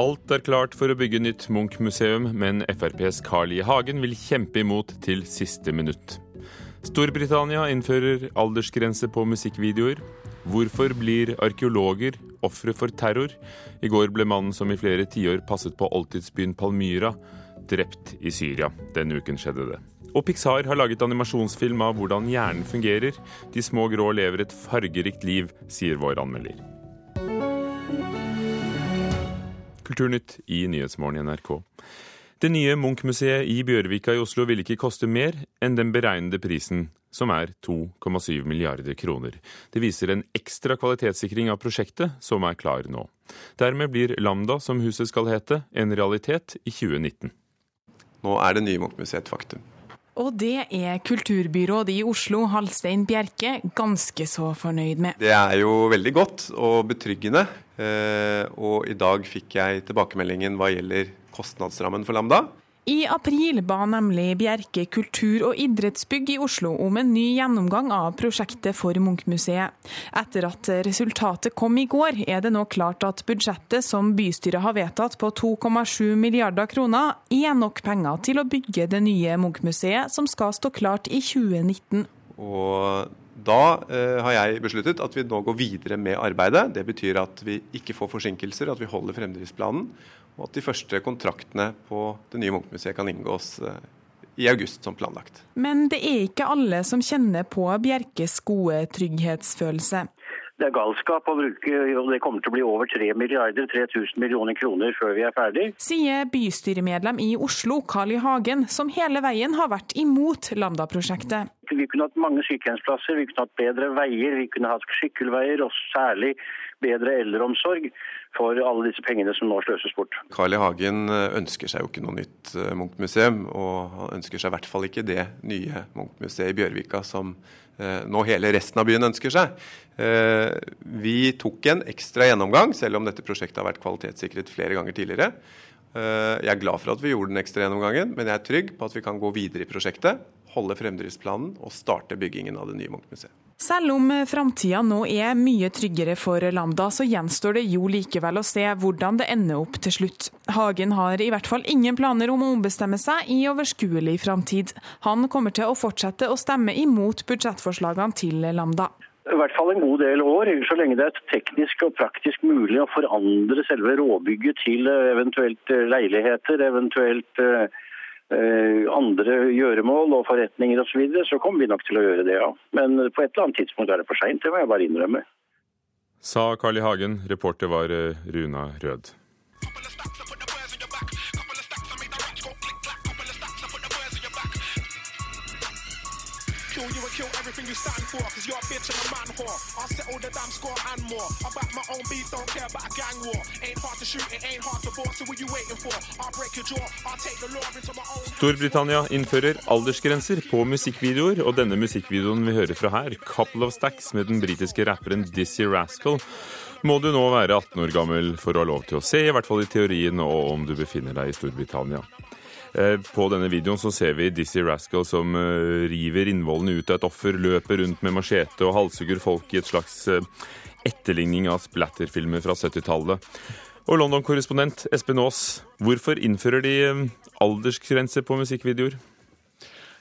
Alt er klart for å bygge nytt Munch-museum, men FrPs Carl I. Hagen vil kjempe imot til siste minutt. Storbritannia innfører aldersgrense på musikkvideoer. Hvorfor blir arkeologer ofre for terror? I går ble mannen som i flere tiår passet på oldtidsbyen Palmyra, drept i Syria. Denne uken skjedde det. Og Pixar har laget animasjonsfilm av hvordan hjernen fungerer. De små grå lever et fargerikt liv, sier vår anmelder. Kulturnytt i Nyhetsmorgen i NRK. Det nye Munch-museet i Bjørvika i Oslo vil ikke koste mer enn den beregnede prisen, som er 2,7 milliarder kroner. Det viser en ekstra kvalitetssikring av prosjektet, som er klar nå. Dermed blir Lambda, som huset skal hete, en realitet i 2019. Nå er det nye Munch-museet et faktum. Og det er kulturbyråd i Oslo, Halstein Bjerke, ganske så fornøyd med. Det er jo veldig godt og betryggende. Eh, og i dag fikk jeg tilbakemeldingen hva gjelder kostnadsrammen for Lambda. I april ba nemlig Bjerke kultur- og idrettsbygg i Oslo om en ny gjennomgang av prosjektet for Munch-museet. Etter at resultatet kom i går, er det nå klart at budsjettet som bystyret har vedtatt på 2,7 milliarder kroner, er nok penger til å bygge det nye Munch-museet, som skal stå klart i 2019. Og da eh, har jeg besluttet at vi nå går videre med arbeidet. Det betyr at vi ikke får forsinkelser, at vi holder fremdriftsplanen og at de første kontraktene på det nye Munch-museet kan inngås eh, i august som planlagt. Men det er ikke alle som kjenner på Bjerkes gode trygghetsfølelse. Det er galskap å bruke, og det kommer til å bli over 3 milliarder, 3000 millioner kroner før vi er ferdig. Sier bystyremedlem i Oslo, Carl I. Hagen, som hele veien har vært imot Lambda-prosjektet. Vi kunne hatt mange sykehjemsplasser, vi kunne hatt bedre veier, vi kunne hatt sykkelveier, og særlig bedre eldreomsorg for alle disse pengene som nå sløses bort. Carl I. Hagen ønsker seg jo ikke noe nytt eh, Munch-museum, og han ønsker seg i hvert fall ikke det nye Munch-museet i Bjørvika som nå hele resten av byen ønsker seg. Vi tok en ekstra gjennomgang, selv om dette prosjektet har vært kvalitetssikret flere ganger tidligere. Jeg er glad for at vi gjorde den ekstra gjennomgangen, men jeg er trygg på at vi kan gå videre i prosjektet, holde fremdriftsplanen og starte byggingen av det nye Munch-museet. Selv om framtida nå er mye tryggere for Lambda, så gjenstår det jo likevel å se hvordan det ender opp til slutt. Hagen har i hvert fall ingen planer om å ombestemme seg i overskuelig framtid. Han kommer til å fortsette å stemme imot budsjettforslagene til Lambda. I hvert fall en god del år, så lenge det er teknisk og praktisk mulig å forandre selve råbygget til eventuelt leiligheter, eventuelt eh, Eh, andre gjøremål og forretninger osv., så, videre, så kommer vi nok til å gjøre det, ja. Men på et eller annet tidspunkt er det for seint, det må jeg bare innrømme. Sa Carl I. Hagen. Reporter var eh, Runa Rød. Kill everything you stand for, cause you're a bitch and a man whore. I'll settle the damn score and more. I my own beef, don't care about a gang war. Ain't hard to shoot, it ain't hard to bore, so what you waiting for? I'll break your jaw, I'll take the law into my own Storbritannia innfører aldersgrenser på musikkvideoer, og denne musikkvideoen vi hører fra her, 'Couple of Stacks', med den britiske rapperen Dizzie Rascal, må du nå være 18 år gammel for å ha lov til å se, i hvert fall i teorien, og om du befinner deg i Storbritannia. Eh, på denne videoen så ser vi Dizzie Rascal som eh, river innvollene ut av et offer, løper rundt med machete og halshugger folk i et slags eh, etterligning av splatterfilmer fra 70-tallet. Og London-korrespondent Espen Aas, hvorfor innfører de aldersgrense på musikkvideoer?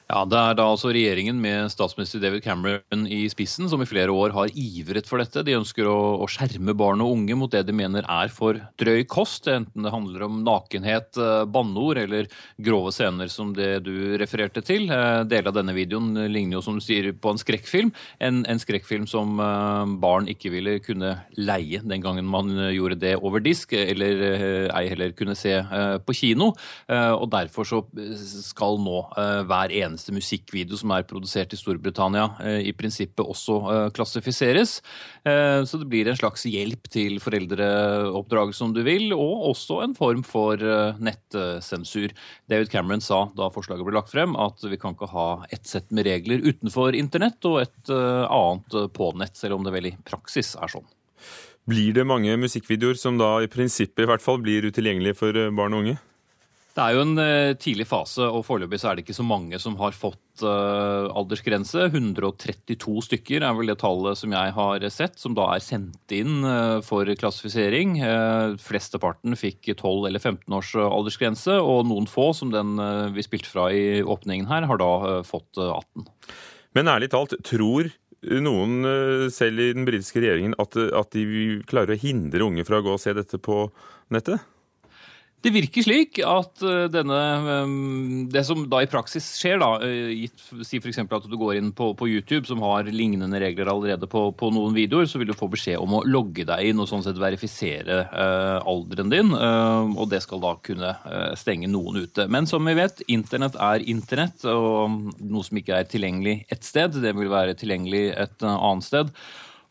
Ja, Det er da altså regjeringen med statsminister David Cameron i spissen som i flere år har ivret for dette. De ønsker å, å skjerme barn og unge mot det de mener er for drøy kost, enten det handler om nakenhet, eh, banneord eller grove scener som det du refererte til. Eh, deler av denne videoen ligner jo som du sier på en skrekkfilm. En, en skrekkfilm som eh, barn ikke ville kunne leie den gangen man gjorde det over disk, eller ei heller kunne se på kino. Og derfor så skal nå hver eneste eneste musikkvideo som er produsert i Storbritannia, eh, i prinsippet også eh, klassifiseres. Eh, så det blir en slags hjelp til foreldreoppdragelse, om du vil, og også en form for nettsensur. David Cameron sa da forslaget ble lagt frem, at vi kan ikke ha ett sett med regler utenfor internett og et annet på nett, selv om det vel i praksis er sånn. Blir det mange musikkvideoer som da i prinsippet i hvert fall blir utilgjengelige for barn og unge? Det er jo en uh, tidlig fase, og foreløpig er det ikke så mange som har fått uh, aldersgrense. 132 stykker er vel det tallet som jeg har sett, som da er sendt inn uh, for klassifisering. Flesteparten fikk 12 eller 15 års aldersgrense, og noen få, som den vi spilte fra i åpningen her, har da fått 18. Men ærlig talt, tror noen selv i den britiske regjeringen at de klarer å hindre unge fra å gå og se dette på nettet? Det virker slik at eh, denne ehm, Det som da i praksis skjer, da, eh, gitt si f.eks. at du går inn på, på, YouTube, som har lignende regler allerede på, på, noen videoer, så vil du få beskjed om å logge deg inn og sånn sett verifisere eh, alderen din. Eh, og det skal da kunne uh, stenge noen ute. Men som vi vet, internett er internett, og noe som ikke er tilgjengelig ett sted, det vil være tilgjengelig et annet sted.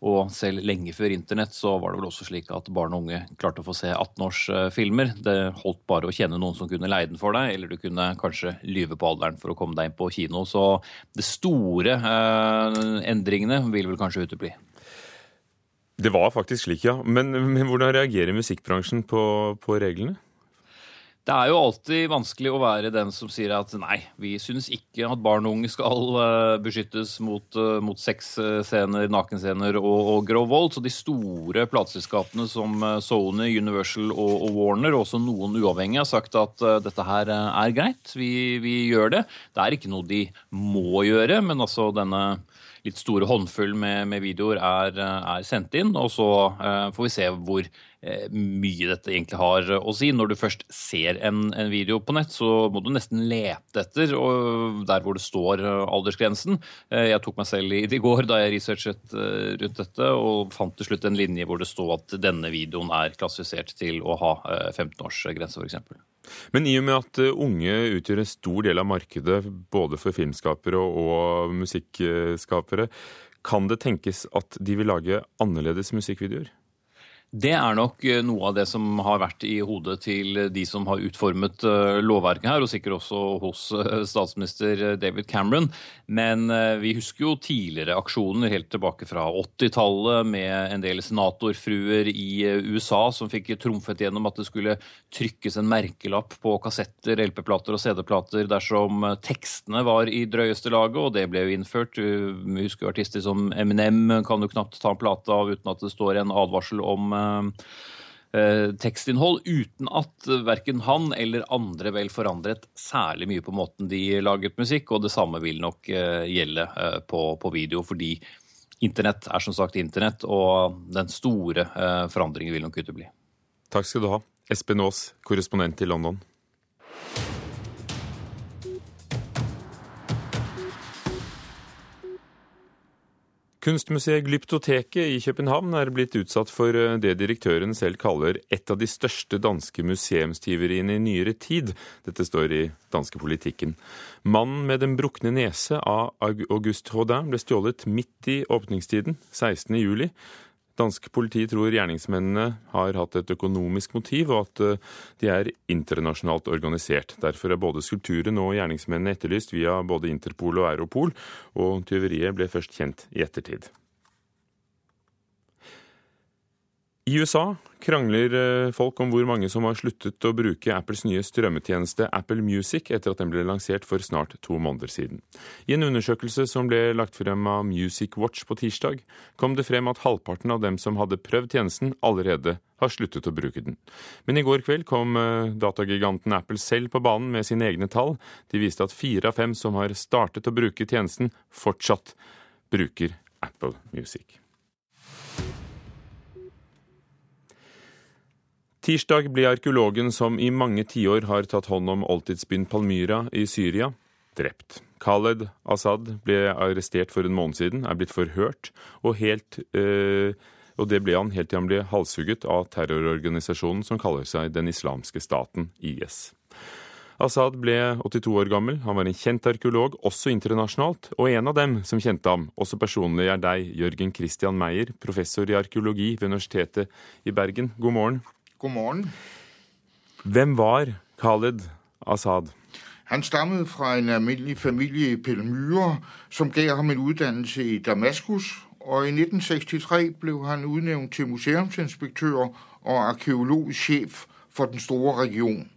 Og selv lenge før internett så var det vel også slik at barn og unge klarte å få se 18-årsfilmer. Det holdt bare å kjenne noen som kunne leie den for deg, eller du kunne kanskje lyve på alderen for å komme deg inn på kino. Så de store eh, endringene vil vel kanskje utebli. Det var faktisk slik, ja. Men, men hvordan reagerer musikkbransjen på, på reglene? Det er jo alltid vanskelig å være den som sier at nei, vi syns ikke at barn og unge skal uh, beskyttes mot, uh, mot sexscener, nakenscener og, og, grov vold. Så de store plateselskapene som uh, Sony, Universal og, og, Warner, og også noen uavhengige, har sagt at dette her er greit. Vi, vi, gjør det. Det er ikke noe de må gjøre, men altså denne litt store håndfull med, med videoer er, er, sendt inn. Og så får vi se hvor Eh, mye dette egentlig har å si. Når du først ser en, en, video på nett, så må du nesten lete etter der hvor det står eh, aldersgrensen. Eh, jeg tok meg selv i det i går da jeg researchet rundt dette, og fant til slutt en linje hvor det sto at denne videoen er klassifisert til å ha 15-årsgrense, f.eks. Men i og med at unge utgjør en stor del av markedet, både for filmskapere og musikkskapere, kan det tenkes at de vil lage annerledes musikkvideoer? Det er nok eh, noe av det som har vært i hodet til de som har utformet eh, lovverket her, og sikkert også hos eh, statsminister David Cameron. Men vi husker jo tidligere aksjoner helt tilbake fra 80-tallet med en del senatorfruer i USA som fikk trumfet gjennom at det skulle trykkes en merkelapp på kassetter, LP-plater og CD-plater dersom tekstene var i drøyeste laget, og det ble jo innført. Vi husker artister som Eminem kan jo knapt ta en plate av uten at det står en advarsel om Eh, tekstinnhold uten at verken han eller andre vel forandret særlig mye på måten de laget musikk. Og det samme vil nok eh, gjelde eh, på, på video, fordi internett er som sagt internett, og den store forandringen vil nok utebli. Takk skal du ha, Espen Aas, korrespondent i London. Kunstmuseet Glyptoteket i København er blitt utsatt for eh, det direktøren selv kaller et av de største danske museumstyveriene i nyere tid. Dette står i danske politikken. Mannen med den brukne nese av August Rodin ble stjålet midt i åpningstiden, 16. juli. Dansk politi tror gjerningsmennene har hatt et økonomisk motiv, og at eh, de er internasjonalt organisert. Derfor er både skulpturen og gjerningsmennene etterlyst via både Interpol og Europol, og tyveriet ble først kjent i ettertid. I USA krangler eh, folk om hvor mange som har sluttet å bruke Apples nye strømmetjeneste Apple Music etter at den ble lansert for snart to måneder siden. I en undersøkelse som ble lagt frem av Music Watch på tirsdag, kom det frem at halvparten av dem som hadde prøvd tjenesten, allerede har sluttet å bruke den. Men i går kveld kom eh, datagiganten Apple selv på banen med sine egne tall. De viste at fire av fem som har startet å bruke tjenesten, fortsatt bruker Apple Music. Tirsdag ble arkeologen som i mange tiår har tatt hånd om oldtidsbyen Palmyra i Syria, drept. Khaled Assad ble arrestert for en måned siden, er blitt forhørt, og, helt, øh, og det ble han helt til han ble halshugget av terrororganisasjonen som kaller seg Den islamske staten, IS. Assad ble 82 år gammel, han var en kjent arkeolog, også internasjonalt, og en av dem som kjente ham, også personlig, er deg, Jørgen Christian Meyer, professor i arkeologi ved Universitetet i Bergen. God morgen. Godmorgen. Hvem var Khaled Assad? Han stammede fra en almindelig familie i Pelmyre, som gav ham en uddannelse i Damaskus. Og i 1963 ble han udnævnt til museumsinspektør og arkeologisk sjef for den store region.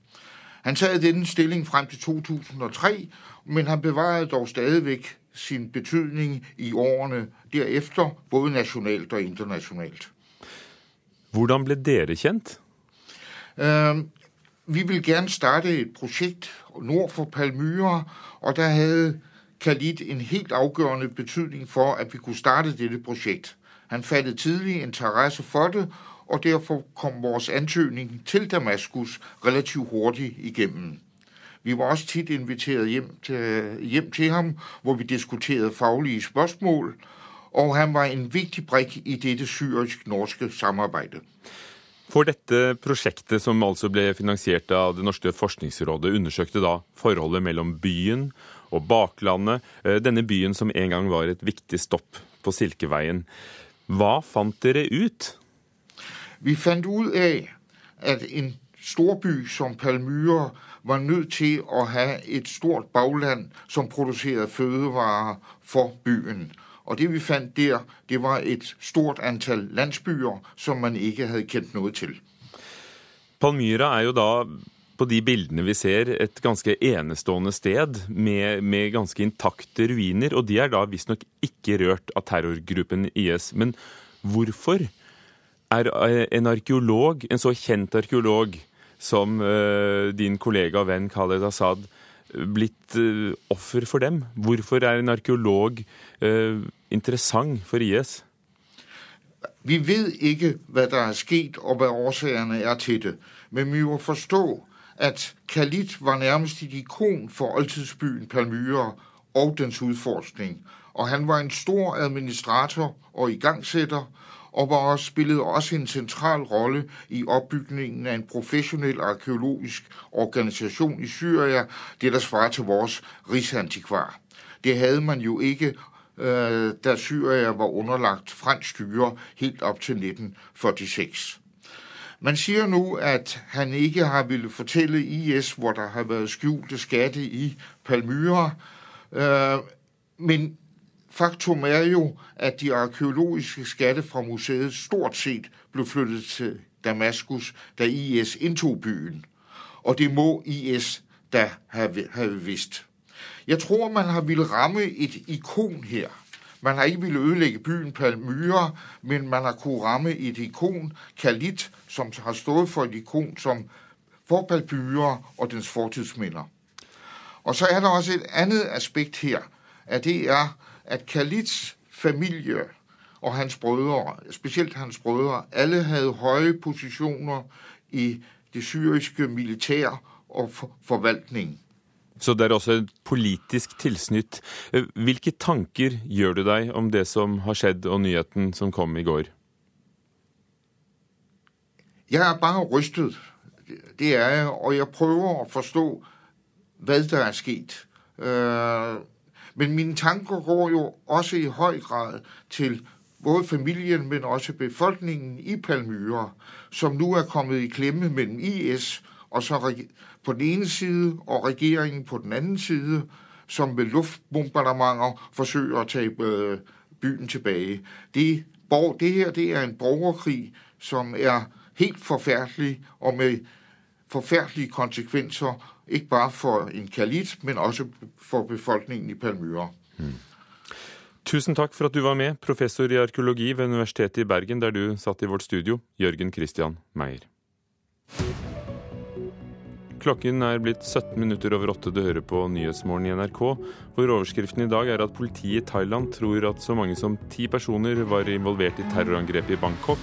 Han sad i denne stilling frem til 2003, men han bevarede dog stadigvæk sin betydning i årene derefter, både nasjonalt og internasjonalt. Hvordan ble dere kjent? Vi ville gerne starte et projekt nord for Palmyra, og der hadde Khalid en helt afgørende betydning for at vi kunne starte dette projekt. Han fattet tidlig interesse for det, og derfor kom vores ansøgning til Damaskus relativt hurtig igennem. Vi var også tit inviteret hjem til, hjem til ham, hvor vi diskuterede faglige spørsmål, og han var en viktig brik i dette syrisk-norske samarbeidet. For dette prosjektet, som altså ble finansiert av Det norske forskningsrådet, undersøkte da forholdet mellom byen og baklandet, eh, denne byen som en gang var et viktig stopp på Silkeveien. Hva fant dere ut? Vi fant ut av at en storby som Palmyra var nødt til å ha et stort bagland som produserte fødevarer for byen. Og det vi fant der, det var et stort antall landsbyer som man ikke hadde kjent noe til. Palmyra er jo da på de bildene vi ser, et ganske enestående sted med, med ganske intakte ruiner. Og de er da visstnok ikke rørt av terrorgruppen IS. Men hvorfor er en arkeolog, en så kjent arkeolog som uh, din kollega og venn Khaled Assad, blitt uh, offer for dem? Hvorfor er en arkeolog uh, interessant for IS? Vi vet ikke hva der er skjedd og hva årsakene er til det. Men vi må forstå at Khalid var nærmest et ikon for oldtidsbyen Palmyra og dens utforskning. Og han var en stor administrator og igangsetter, og var spillede også en central rolle i opbygningen av en professionel arkeologisk organisasjon i Syria, det der svarer til vår riksantikvar. Det hadde man jo ikke øh, da Syria var underlagt fransk styre helt opp til 1946. Man sier nå at han ikke har ville fortelle IS hvor der har vært skjulte skatter i Palmyra. Øh, men faktum er jo at de arkeologiske skatter fra museet stort sett ble flyttet til Damaskus da IS inntok byen. Og det må IS da have visst. Jeg tror man har ville ramme et ikon her. Man har ikke ville ødelegge byen Palmyra, men man har kunnet ramme et ikon, Kalit, som har stået for et ikon som for Palmyra og dens fortidsminder. Og så er der også et annet aspekt her, at det er at Khalids familie og hans brødre, spesielt hans brødre, alle hadde høye posisjoner i det syriske militær og forvaltning. Så det er også et politisk tilsnitt. Hvilke tanker gjør du deg om det som har skjedd og nyheten som kom i går? Jeg er bare rystet. Det er jeg. Og jeg prøver å forstå hva det er skjedd. Men mine tanker går jo også i høy grad til både familien, men også befolkningen i Palmyra, som nå er kommet i klemme mellom IS og så på den ene side og regjeringen på den andre side, som med luftbombardementer forsøger å ta øh, byen tilbake. Det, det her det er en borgerkrig som er helt forferdelig, og med forferdelige konsekvenser, ikke bare for en kalit, men også for befolkningen i Palmyra. Mm. Tusen takk for at du var med, professor i arkeologi ved Universitetet i Bergen, der du satt i vårt studio, Jørgen Christian Meyer. Klokken er blitt 17 minutter over åtte. Du hører på Nyhetsmorgen i NRK, hvor overskriften i dag er at politiet i Thailand tror at så mange som ti personer var involvert i terrorangrepet i Bangkok,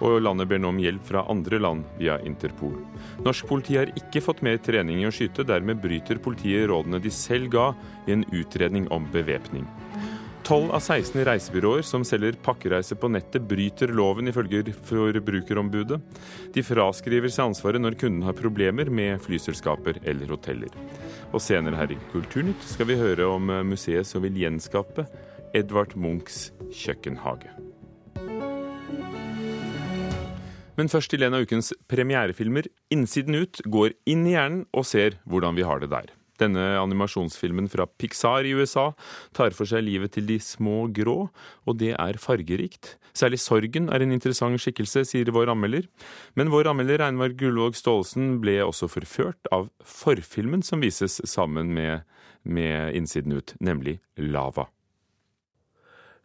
og landet ber nå om hjelp fra andre land via Interpol. Norsk politi har ikke fått mer trening i å skyte, dermed bryter politiet rådene de selv ga i en utredning om bevæpning. 12 av 16 reisebyråer som selger pakkereise på nettet, bryter loven, ifølge Forbrukerombudet. De fraskriver seg ansvaret når kunden har problemer med flyselskaper eller hoteller. Og senere her i Kulturnytt skal vi høre om museet som vil gjenskape Edvard Munchs kjøkkenhage. Men først til en av ukens premierefilmer. 'Innsiden ut' går inn i hjernen og ser hvordan vi har det der. Denne animasjonsfilmen fra Pixar i USA tar for seg livet til de små grå, og det er fargerikt. Særlig sorgen er en interessant skikkelse, sier vår anmelder. Men vår anmelder Einvar Gullvåg Staalesen ble også forført av forfilmen som vises sammen med, med Innsiden ut, nemlig Lava.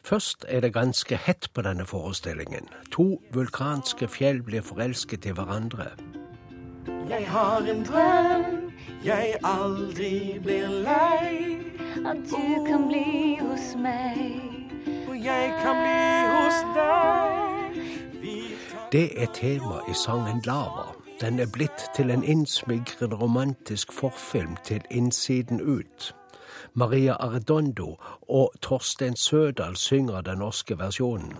Først er det ganske hett på denne forestillingen. To vulkanske fjell blir forelsket i hverandre. Jeg har en drøm jeg aldri blir lei. At du kan bli hos meg. Og jeg kan bli hos deg. Det er tema i sangen 'Lava'. Den er blitt til en innsmigrende romantisk forfilm til innsiden ut. Maria Arredondo og Torstein Sødal synger den norske versjonen.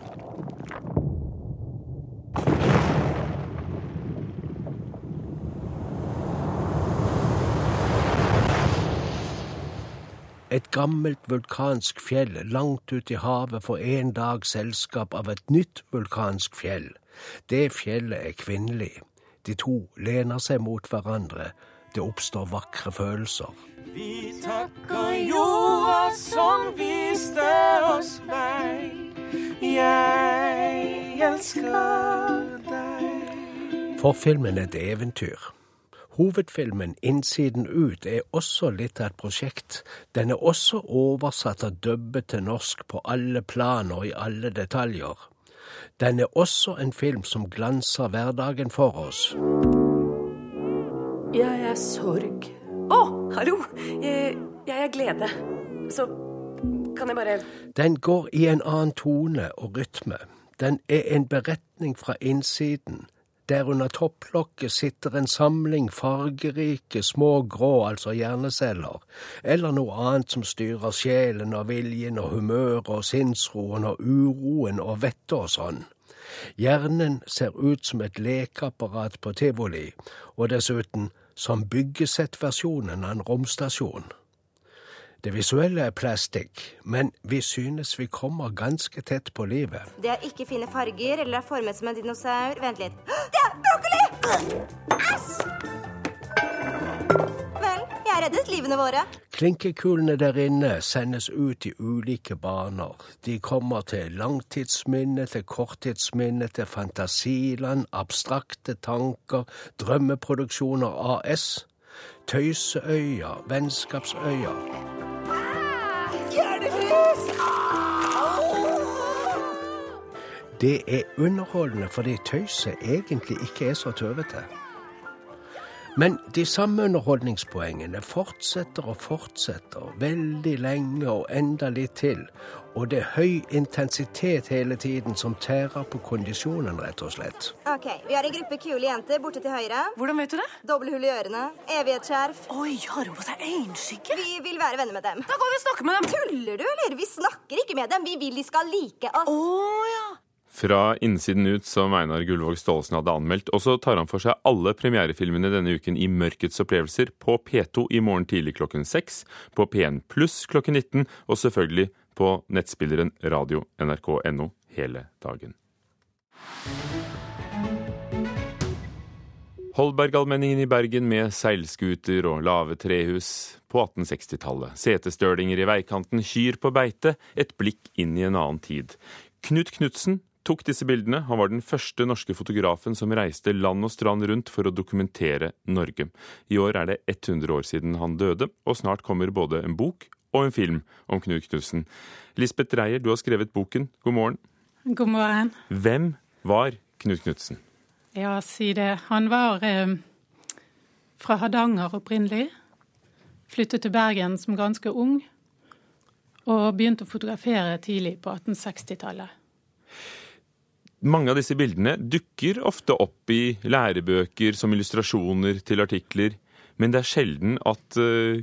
Et gammelt vulkansk fjell langt ute i havet får en dag selskap av et nytt vulkansk fjell. Det fjellet er kvinnelig. De to lener seg mot hverandre. Det oppstår vakre følelser. Vi takker jorda som viste oss vei. Jeg elsker deg. For filmen er et eventyr. Hovedfilmen Innsiden ut er også litt av et prosjekt. Den er også oversatt og dubbet til norsk på alle plan og i alle detaljer. Den er også en film som glanser hverdagen for oss. Jeg er sorg. Å, oh, hallo! Jeg, jeg er glede. Så kan jeg bare Den går i en annen tone og rytme. Den er en beretning fra innsiden der under topplokket sitter en samling fargerike små grå, altså hjerneceller, eller noe annet som styrer sjelen og viljen og humøret og sinnsroen og uroen og vettet og sånn. Hjernen ser ut som et lekeapparat på tivoli, og dessuten som byggesettversjonen av en romstasjon. Det visuelle er plastikk, men vi synes vi kommer ganske tett på livet. Det er ikke fine farger eller er formet som en dinosaur. Vent litt. Det er brokkoli! Æsj! Jeg reddet livene våre. Klinkekulene der inne sendes ut i ulike baner. De kommer til langtidsminne, til korttidsminne, til fantasiland, abstrakte tanker, drømmeproduksjoner AS. Tøyseøya, Vennskapsøya. Det er underholdende fordi tøyset egentlig ikke er så tøvete. Men de samme underholdningspoengene fortsetter og fortsetter veldig lenge og enda litt til. Og det er høy intensitet hele tiden som tærer på kondisjonen, rett og slett. Ok, Vi har en gruppe kule jenter borte til høyre. Hvordan vet du det? Doble hull i ørene, evighetsskjerf. Oi, har hun på seg øyenskygge? Vi vil være venner med dem. Da går vi og snakker med dem. Tuller du, eller? Vi snakker ikke med dem. Vi vil de skal like oss. Oh, ja fra innsiden ut, som Einar Gullvåg Staalesen hadde anmeldt. Og så tar han for seg alle premierefilmene denne uken i Mørkets opplevelser på P2 i morgen tidlig klokken 6, på P1 pluss klokken 19, og selvfølgelig på nettspilleren radio nrk.no hele dagen. Holbergallmenningen i Bergen med seilskuter og lave trehus på 1860-tallet. Setestølinger i veikanten, kyr på beite, et blikk inn i en annen tid. Knut Knutsen tok disse bildene. Han var den første norske fotografen som reiste land og strand rundt for å dokumentere Norge. I år er det 100 år siden han døde, og snart kommer både en bok og en film om Knut Knutsen. Lisbeth Dreyer, du har skrevet boken. God morgen. God morgen. Hvem var Knut Knutsen? Ja, si det. Han var eh, fra Hardanger opprinnelig. Flyttet til Bergen som ganske ung. Og begynte å fotografere tidlig på 1860-tallet. Mange av disse bildene dukker ofte opp i lærebøker som illustrasjoner til artikler, men det er sjelden at uh,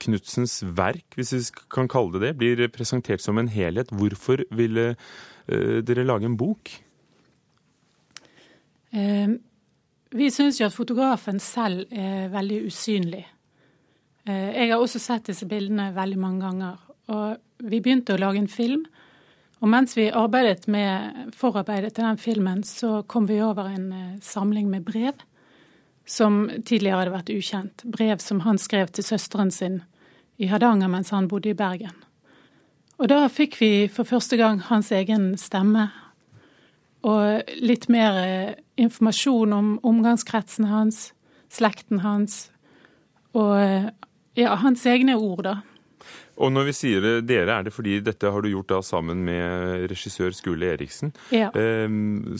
Knutsens verk, hvis vi kan kalle det det, blir presentert som en helhet. Hvorfor ville uh, dere lage en bok? Uh, vi syns jo at fotografen selv er veldig usynlig. Jeg har også sett disse bildene veldig mange ganger. Og vi begynte å lage en film og mens vi arbeidet med forarbeidet til den filmen, så kom vi over en eh, samling med brev som tidligere hadde vært ukjent. Brev som han skrev til søsteren sin i Hardanger mens han bodde i Bergen. Og da fikk vi for første gang hans egen stemme. Og litt mer eh, informasjon om omgangskretsen hans, slekten hans, og eh, ja, hans egne ord, da. Og når vi sier dere, er det fordi dette har du gjort da sammen med regissør Skule Eriksen ja. eh,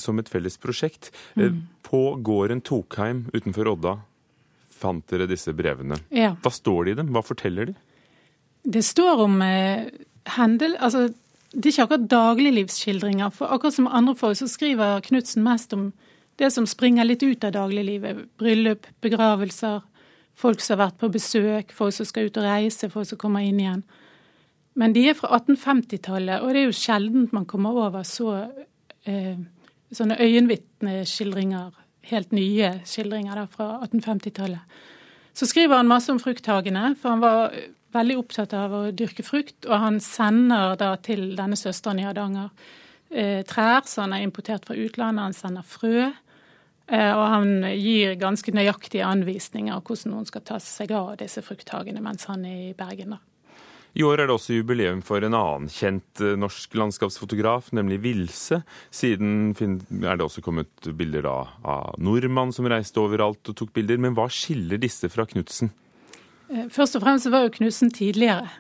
som et felles prosjekt. Eh, mm. På gården Tokheim utenfor Odda fant dere disse brevene. Ja. Hva står det i dem? Hva forteller de? Det står om eh, hendel... Altså, det er ikke akkurat dagliglivsskildringer. For akkurat som andre folk så skriver Knutsen mest om det som springer litt ut av dagliglivet. Bryllup, begravelser, folk som har vært på besøk, folk som skal ut og reise, folk som kommer inn igjen. Men de er fra 1850-tallet, og det er jo sjelden man kommer over så eh, sånne øyenvitneskildringer, helt nye skildringer da, fra 1850-tallet. Så skriver han masse om frukthagene, for han var veldig opptatt av å dyrke frukt. Og han sender da til denne søsteren i Hardanger eh, trær som han har importert fra utlandet. Han sender frø. Eh, og han gir ganske nøyaktige anvisninger av hvordan noen skal ta seg av disse frukthagene mens han er i Bergen. da. I år er det også jubileum for en annen kjent eh, norsk landskapsfotograf, nemlig Vilse. Siden er det også kommet bilder av nordmann som reiste overalt og tok bilder. Men hva skiller disse fra Knutsen? Eh, først og fremst var jo Knutsen tidligere.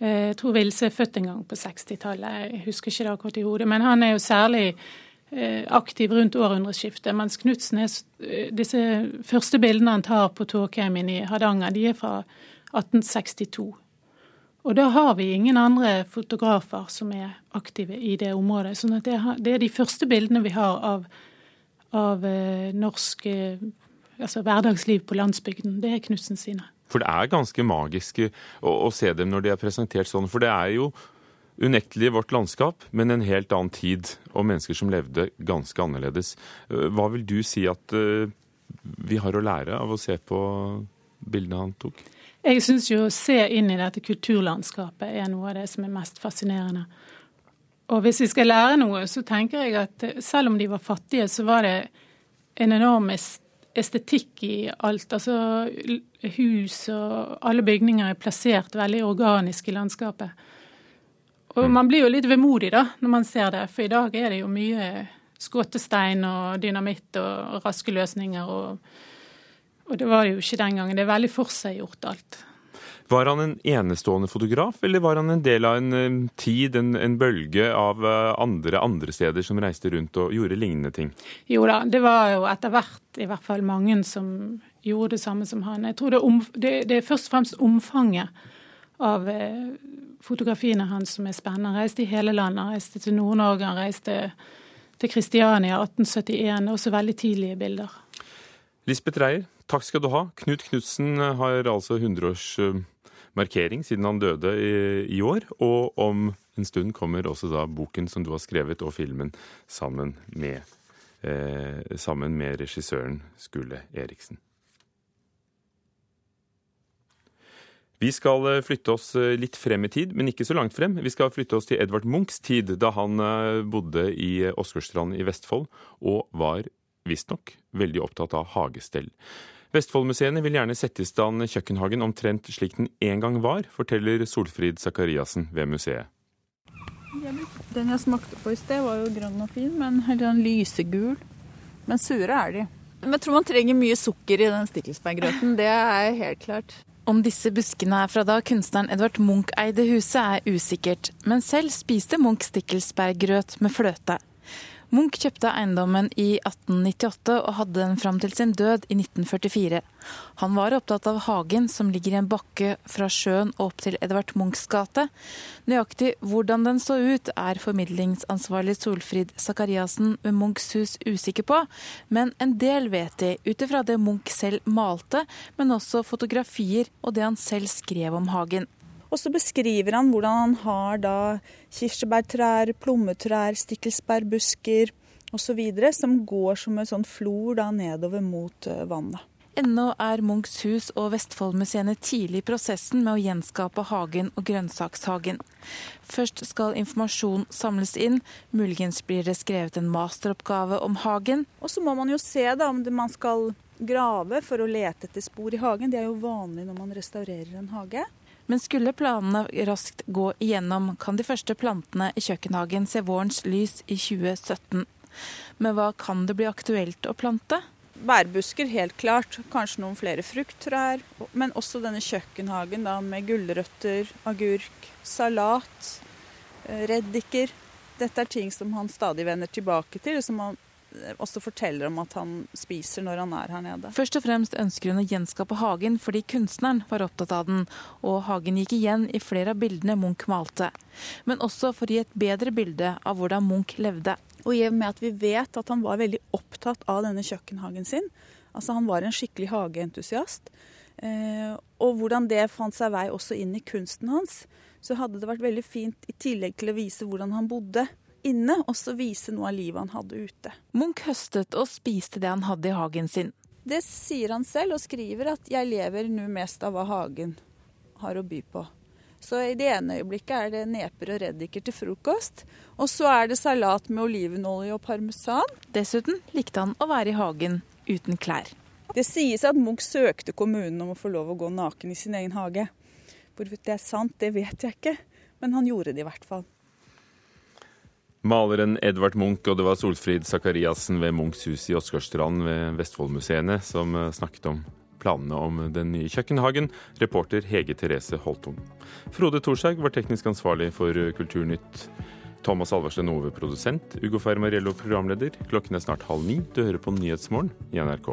Jeg tror Vilse er født en gang på 60-tallet, jeg husker ikke det akkurat i hodet. Men han er jo særlig aktiv rundt århundreskiftet. Mens Knutsen er eh, Disse første bildene han tar på Tåkheimen i Hardanger, de er fra 1862. Og da har vi ingen andre fotografer som er aktive i det området. sånn at det er de første bildene vi har av, av eh, norsk altså hverdagsliv på landsbygden. Det er Knutsen sine. For det er ganske magisk å, å se dem når de er presentert sånn. For det er jo unektelig vårt landskap, men en helt annen tid og mennesker som levde ganske annerledes. Eh, hva vil du si at eh, vi har å lære av å se på bildene han tok? Jeg syns jo å se inn i dette kulturlandskapet er noe av det som er mest fascinerende. Og hvis vi skal lære noe, så tenker jeg at eh, selv om de var fattige, så var det en enorm estetikk i alt. Altså hus og alle bygninger er plassert veldig organisk i landskapet. Og man blir jo litt vemodig da, når man ser det, for i dag er det jo mye skåtestein og dynamitt og raske løsninger. Og, og det var det jo ikke den gangen. Det er veldig forseggjort alt. Var han en enestående fotograf, eller var han en del av en tid, en, en, bølge av eh, andre andre steder som reiste rundt og gjorde lignende ting? Jo da, det var jo etter hvert i hvert fall mange som gjorde det samme som han. Jeg tror det, om, det, det er først og fremst omfanget av eh, fotografiene hans som er spennende. Han reiste i hele landet. Han reiste til Nord-Norge, han reiste til Kristiania 1871. Også veldig tidlige bilder. Lisbeth Reier, takk skal du ha. Knut Knutsen har altså 100-årsmarkering siden han døde i, i, år. Og om en stund kommer også da boken som du har skrevet, og filmen sammen med, eh, sammen med regissøren Skule Eriksen. Vi skal eh, flytte oss eh, litt frem i tid, men ikke så langt frem. Vi skal flytte oss til Edvard Munchs tid, da han eh, bodde i Åsgårdstrand i Vestfold, og var visstnok veldig opptatt av hagestell. Vestfoldmuseene vil gjerne sette i stand kjøkkenhagen omtrent slik den en gang var, forteller Solfrid Sakariassen ved museet. Den jeg smakte på i sted, var jo grønn og fin, men helt sånn lysegul. Men sure er de. Men jeg tror man trenger mye sukker i den stikkelsberggrøten. Det er helt klart. Om disse buskene er fra da kunstneren Edvard Munch eide huset, er usikkert, men selv spiste Munch stikkelsbærgrøt med fløte. Munch kjøpte eiendommen i 1898 og hadde den fram til sin død i 1944. Han var opptatt av hagen som ligger i en bakke fra sjøen og opp til Edvard Munchs gate. Nøyaktig hvordan den så ut, er formidlingsansvarlig Solfrid Sakariassen ved Munchs hus usikker på, men en del vet de ut ifra det Munch selv malte, men også fotografier og det han selv skrev om hagen. Og så beskriver han hvordan han har da kirsebærtrær, plommetrær, stikkelsbærbusker osv. som går som en sånn flor da nedover mot eh, vannet. Ennå er Munchs hus og Vestfoldmuseene tidlig i prosessen med å gjenskape hagen og grønnsakshagen. Først skal informasjon samles inn, muligens blir det skrevet en masteroppgave om hagen. Og så må man jo se da om man skal grave for å lete etter spor i hagen. Det er jo vanlig når man restaurerer en hage. Men skulle planene raskt gå igjennom, kan de første plantene i kjøkkenhagen se vårens lys i 2017. Men hva kan det bli aktuelt å plante? Bærbusker, helt klart. Kanskje noen flere frukttrær. Men også denne kjøkkenhagen da, med gulrøtter, agurk, salat, eh, reddiker. Dette er ting som han stadig vender tilbake til, som han også forteller om at han spiser når han er her nede. Først og fremst ønsker hun å gjenskape hagen fordi kunstneren var opptatt av den, og hagen gikk igjen i flere av bildene Munch malte. Men også for å gi et bedre bilde av hvordan Munch levde. Og i og med at vi vet at han var veldig opptatt av denne kjøkkenhagen sin, altså han var en skikkelig hageentusiast, eh, og hvordan det fant seg vei også inn i kunsten hans, så hadde det vært veldig fint i tillegg til å vise hvordan han bodde inne, og så vise noe av livet han hadde ute. Munch høstet og spiste det han hadde i hagen sin. Det sier han selv, og skriver at 'jeg lever nå mest av hva hagen har å by på'. Så i det ene øyeblikket er det neper og reddiker til frokost. Og så er det salat med olivenolje og parmesan. Dessuten likte han å være i hagen uten klær. Det sies at Munch søkte kommunen om å få lov å gå naken i sin egen hage. Hvorvidt det er sant, det vet jeg ikke, men han gjorde det i hvert fall. Maleren Edvard Munch, og det var Solfrid Sakariassen ved Munchs hus i Åsgårdstrand ved Vestfoldmuseene som eh, snakket om planene om den nye kjøkkenhagen, reporter Hege Therese Holtung. Frode Thorshaug var teknisk ansvarlig for Kulturnytt. Thomas Alvarsen Ove produsent, Ugo Fermariello programleder. Klokken er snart halv ni. Du hører på Nyhetsmorgen i NRK.